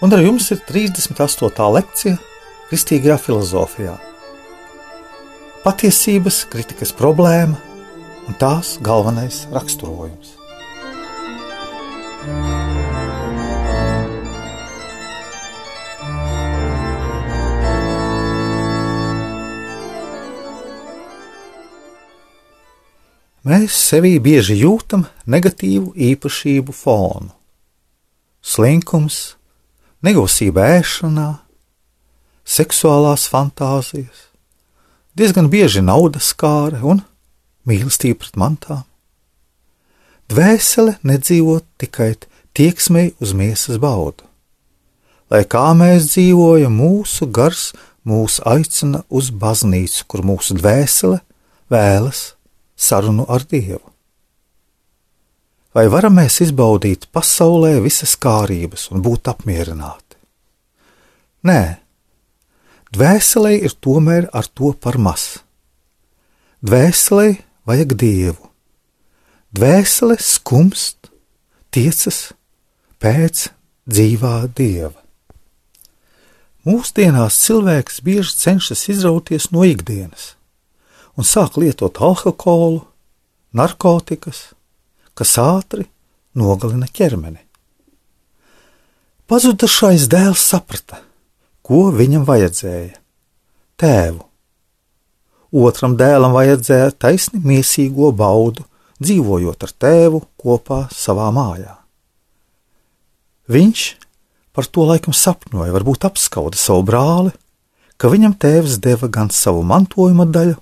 un ar jums ir 38. lekcija Kristīgajā filozofijā. Patiesības kritikas problēma un tās galvenais raksturojums. Mēs sevī bieži jūtam negatīvu īpašību fonu. Slinkums, negusība ēšanā, seksuālās fantāzijas, diezgan bieži naudas kāre un mīlestība pret mantām. Dvēsele nedzīvo tikai tieksmei uz miesas baudu. Lai kā mēs dzīvojam, mūsu gars mūs aicina uz baznīcu, kur mūsu dvēsele vēlas sarunu ar Dievu. Vai varam mēs izbaudīt pasaulē visas kārības un būt apmierināti? Nē, dvēselē ir tomēr ar to par maz. Dvēselē vajag dievu. Dvēsele skumst, tiecas pēc dzīvā dieva. Mūsdienās cilvēks bieži cenšas izrauties no ikdienas un sāk lietot alkoholu, narkotikas, kas ātri nogalina ķermeni. Pazudušais dēls saprata, ko viņam vajadzēja - tēvu. Otram dēlam vajadzēja taisni mīsīgo baudu, dzīvojot ar tēvu kopā savā mājā. Viņš par to laikam sapņoja, varbūt apskauda savu brāli, ka viņam tēvs deva gan savu mantojuma daļu,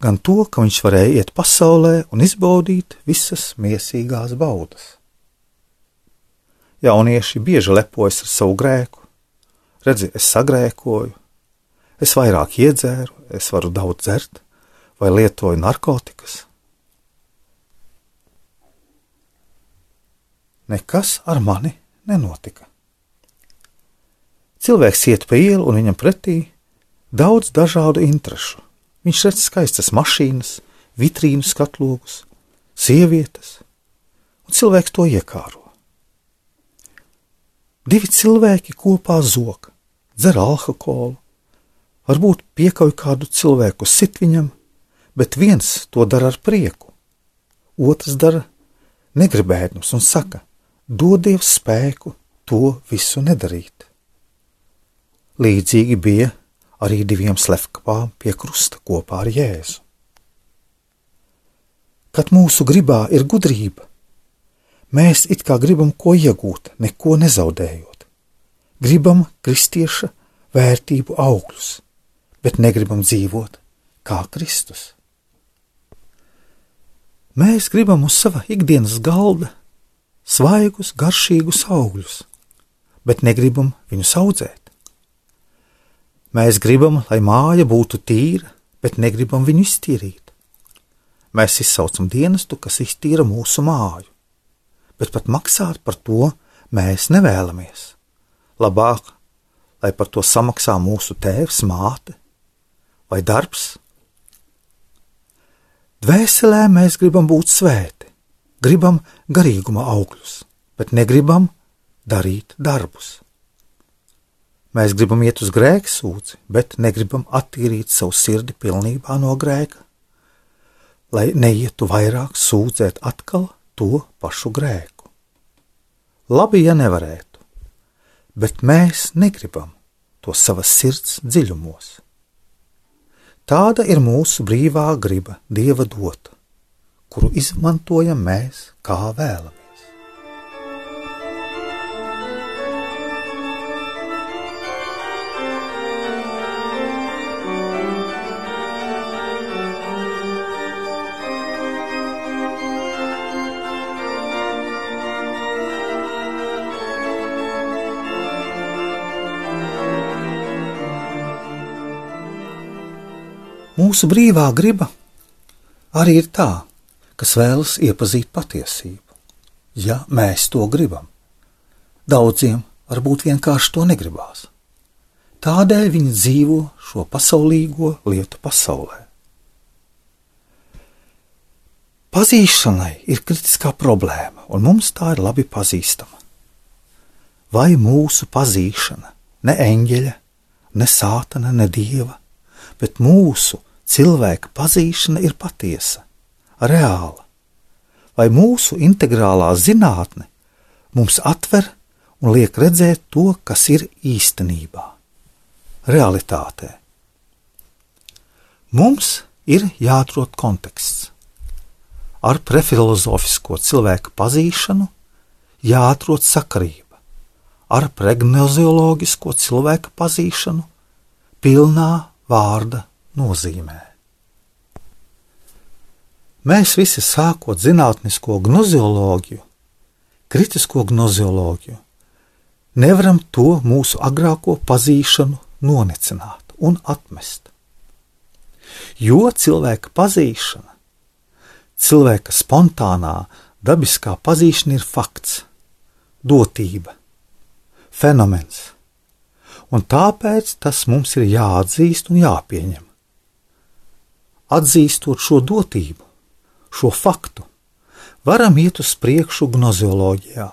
gan to, ka viņš varēja iet pasaulē un izbaudīt visas mīsīgās baudas. Jaunieši bieži lepojas ar savu grēku. Redzi, es sagrēkoju, es vairāk iedzēru, es varu daudz dzert vai lietoju narkotikas. Nekas ar mani nenotika. Cilvēks iet pa ielu un viņam pretī daudz dažādu interesu Viņš redz skaistas mašīnas, vitrīnu skatlogus, sievietes, un cilvēks to iekāro. Divi cilvēki kopā zog, dzer alkoholu, varbūt piekauj kādu cilvēku sit viņam, bet viens to dara ar prieku, otrs dara negribēdams un saka: dod Dievs spēku to visu nedarīt. Līdzīgi bija arī diviem slepkavām pie krusta kopā ar Jēzu. Kad mūsu gribā ir gudrība, mēs it kā gribam ko iegūt, neko nezaudējot. Gribam kristieša vērtību augļus, bet negribam dzīvot kā Kristus. Mēs gribam uz sava ikdienas galda svaigus, garšīgus augļus, bet negribam viņus audzēt. Mēs gribam, lai māja būtu tīra, bet negribam viņu iztīrīt. Mēs izsaucam dienestu, kas iztīra mūsu māju, bet pat maksāt par to mēs nevēlamies. Labāk, lai par to samaksā mūsu tēvs, māte vai darbs. Dvēselē mēs gribam būt svēti, gribam garīguma augļus, bet negribam darīt darbus. Mēs gribam iet uz grēka sūdzi, bet negribam attīrīt savu sirdi pilnībā no grēka, lai neietu vairāk sūdzēt atkal to pašu grēku. Labi, ja nevarētu, bet mēs negribam to savas sirds dziļumos. Tāda ir mūsu brīvā griba, dieva dota, kuru izmantojam mēs kā vēlamies. Mūsu brīvā griba arī ir tā, kas vēlas iepazīt patiesību, ja mēs to gribam. Daudziem varbūt vienkārši to negribās. Tādēļ viņi dzīvo šo pasaulīgo lietu pasaulē. Pazīšanai ir kritiskā problēma, un mums tā ir labi pazīstama. Vai mūsu pazīšana, ne eņģeļa, ne sātana, ne dieva, bet mūsu cilvēka pazīšana ir patiesa, reāla? Vai mūsu integrālā zinātne mums atver un liek redzēt to, kas ir īstenībā, realitātē. Mums ir jāatrod konteksts. Ar prefilozofisko cilvēku pazīšanu jāatrod sakarība, ar pregnozioloģisko cilvēku pazīšanu pilnā vārda nozīmē. Mēs visi sākot zinātnisko gnozioloģiju, kritisko gnozioloģiju, nevaram to mūsu agrāko pazīšanu nonecināt un atmest. Jo cilvēka pazīšana, cilvēka spontānā, dabiskā pazīšana ir fakts, dotība, fenomens, un tāpēc tas mums ir jāatzīst un jāpieņem. Atzīstot šo dotību, šo faktu, varam iet uz priekšu gnozioloģijā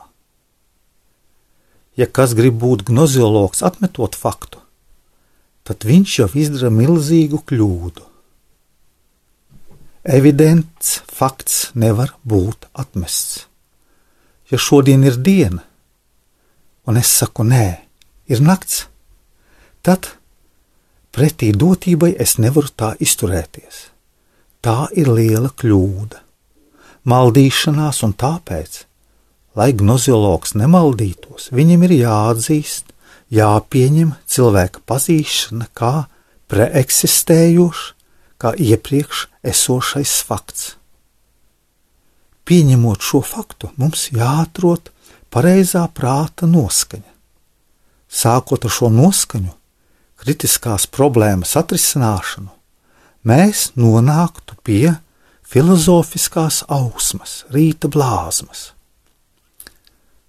ja kas grib būt gnoziologs, atmetot faktu, tad viņš jau izdara milzīgu kļūdu. Evidents fakts nevar būt atmests. Ja šodien ir diena, un es saku nē, ir nakts, tad pretī dotībai es nevaru tā izturēties. Tā ir liela kļūda, maldīšanās, un tāpēc lai gnoziologs nemaldītos, viņam ir jāatzīst, jāpieņem cilvēka pazīšana kā preeksistējošs, kā iepriekš esošais fakts. Pieņemot šo faktu, mums jāatrod pareizā prāta noskaņa. Sākot ar šo noskaņu, kritiskās problēmas atrisināšanu, mēs nonāktu pie filozofiskās ausmas, rīta blāzmas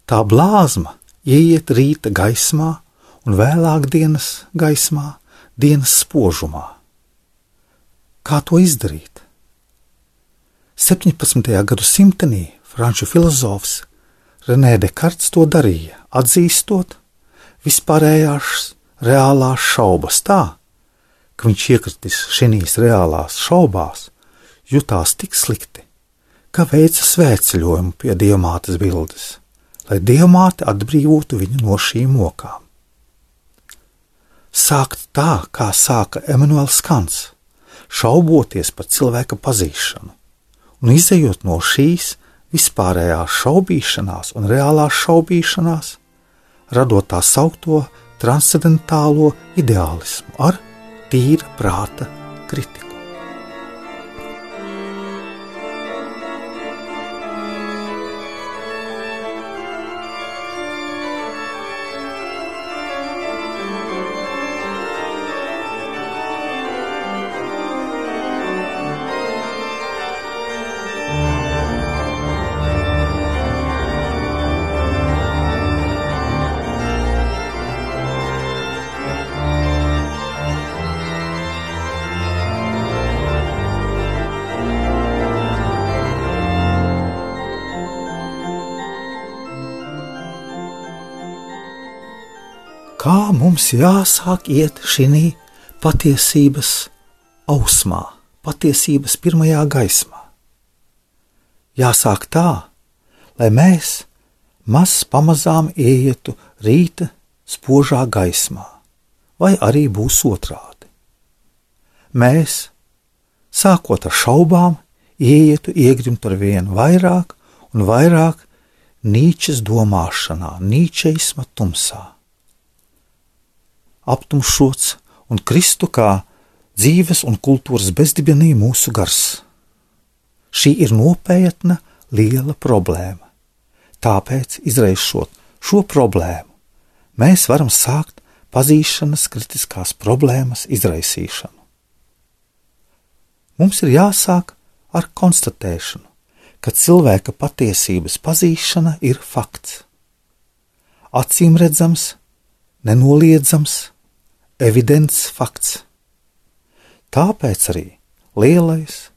tā blāzma ieiet rīta gaismā un vēlāk dienas gaismā, dienas spožumā. Kā to izdarīt? 17. gadsimtenī franču filozofs Renē Dekarts to darīja, atzīstot vispārējās reālās šaubas tā, ka viņš iekritis šīs reālās šaubās, jutās tik slikti, ka veica svētceļojumu pie diamātas bildes lai dievmāte atbrīvotu viņu no šīm mokām. Sākt tā, kā sāka Emanuels Kants, šauboties par cilvēka pazīšanu, un izējot no šīs vispārējās šaubīšanās un reālās šaubīšanās, radot tā saukto transcendentālo ideālismu ar tīra prāta kritiku. Kā mums jāsāk iet šī patiesības ausmā, patiesības pirmajā gaismā. Jāsāk tā, lai mēs maz pamazām ietu rīta spožā gaismā, vai arī būs otrādi. Mēs, sākot ar šaubām, ietu iegrimt ar vien vairāk un vairāk Nīčes domāšanā, nīčeisma tumsā aptumšots un Kristu kā dzīves un kultūras bezdibenī mūsu gars. Šī ir nopietna, liela problēma. Tāpēc, izraisot šo problēmu, mēs varam sākt pazīšanas kritiskās problēmas izraisīšanu. Mums ir jāsāk ar konstatēšanu, ka cilvēka patiesības pazīšana ir fakts. Acīm redzams, nenoliedzams, evidents fakts. Tāpēc arī lielais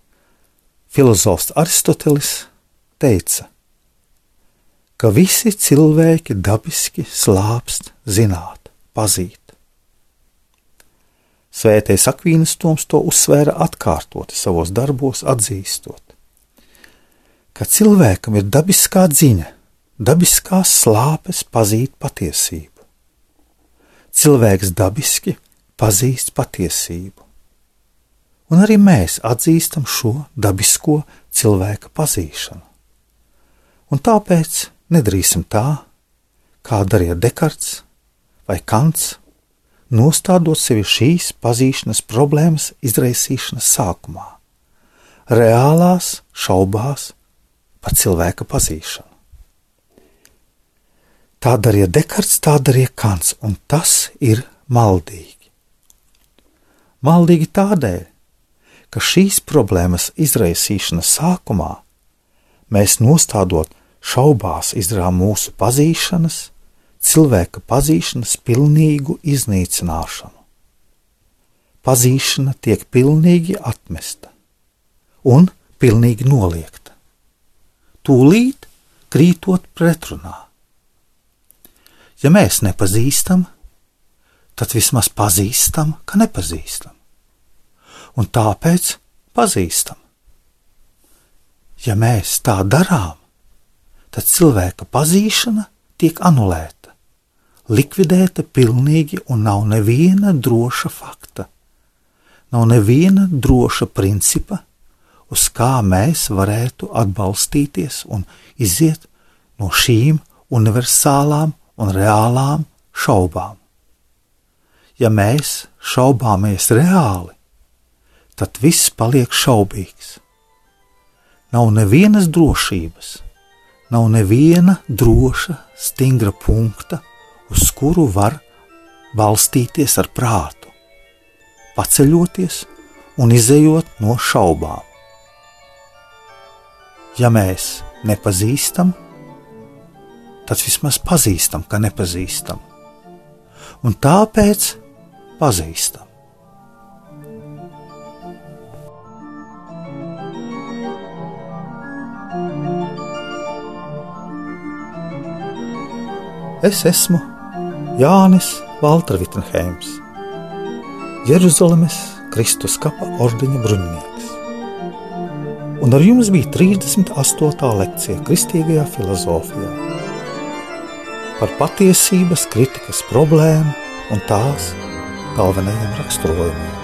filozofs Aristotelis teica, ka visi cilvēki dabiski slāpst zināt, pazīt. Svētais Akvīnas Toms to uzsvēra atkārtoti savos darbos, atzīstot, ka cilvēkam ir dabiskā dziņa, dabiskās slāpes pazīt patiesību. Cilvēks dabiski pazīst patiesību, un arī mēs atzīstam šo dabisko cilvēka pazīšanu. Un tāpēc nedarīsim tā, kā darīja Dekarts vai Kants nostādot sevi šīs pazīšanas problēmas izraisīšanas sākumā, reālās šaubās par cilvēka pazīšanu. Tā darīja Dekarts, tā darīja Kants, un tas ir maldīgi. Maldīgi tādēļ, ka šīs problēmas izraisīšanas sākumā mēs nostādot šaubās izrām mūsu pazīšanas, cilvēka pazīšanas pilnīgu iznīcināšanu. Pazīšana tiek pilnīgi atmesta un pilnīgi noliegta, tūlīt krītot pretrunā. Ja mēs nepazīstam, tad vismaz pazīstam, ka nepazīstam, un tāpēc pazīstam. Ja mēs tā darām, tad cilvēka pazīšana tiek anulēta likvidēta pilnīgi un nav neviena droša fakta. Nav neviena droša principa, uz kā mēs varētu atbalstīties un iziet no šīm universālām un reālām šaubām. Ja mēs šaubāmies reāli, tad viss paliek šaubīgs. Nav nevienas drošības, nav neviena droša, stingra punkta, uz kuru var balstīties ar prātu, paceļoties un izējot no šaubām. Ja mēs nepazīstam, tad vismaz pazīstam, ka nepazīstam, un tāpēc pazīstam. Es esmu Jānis Valtra Vitsenheims, Jeruzalemes Kristus kapa ordeņa bruņinieks. Un ar jums bija 38. lekcija Kristīgajā filozofijā par patiesības kritikas problēmu un tās galvenajiem raksturojumiem.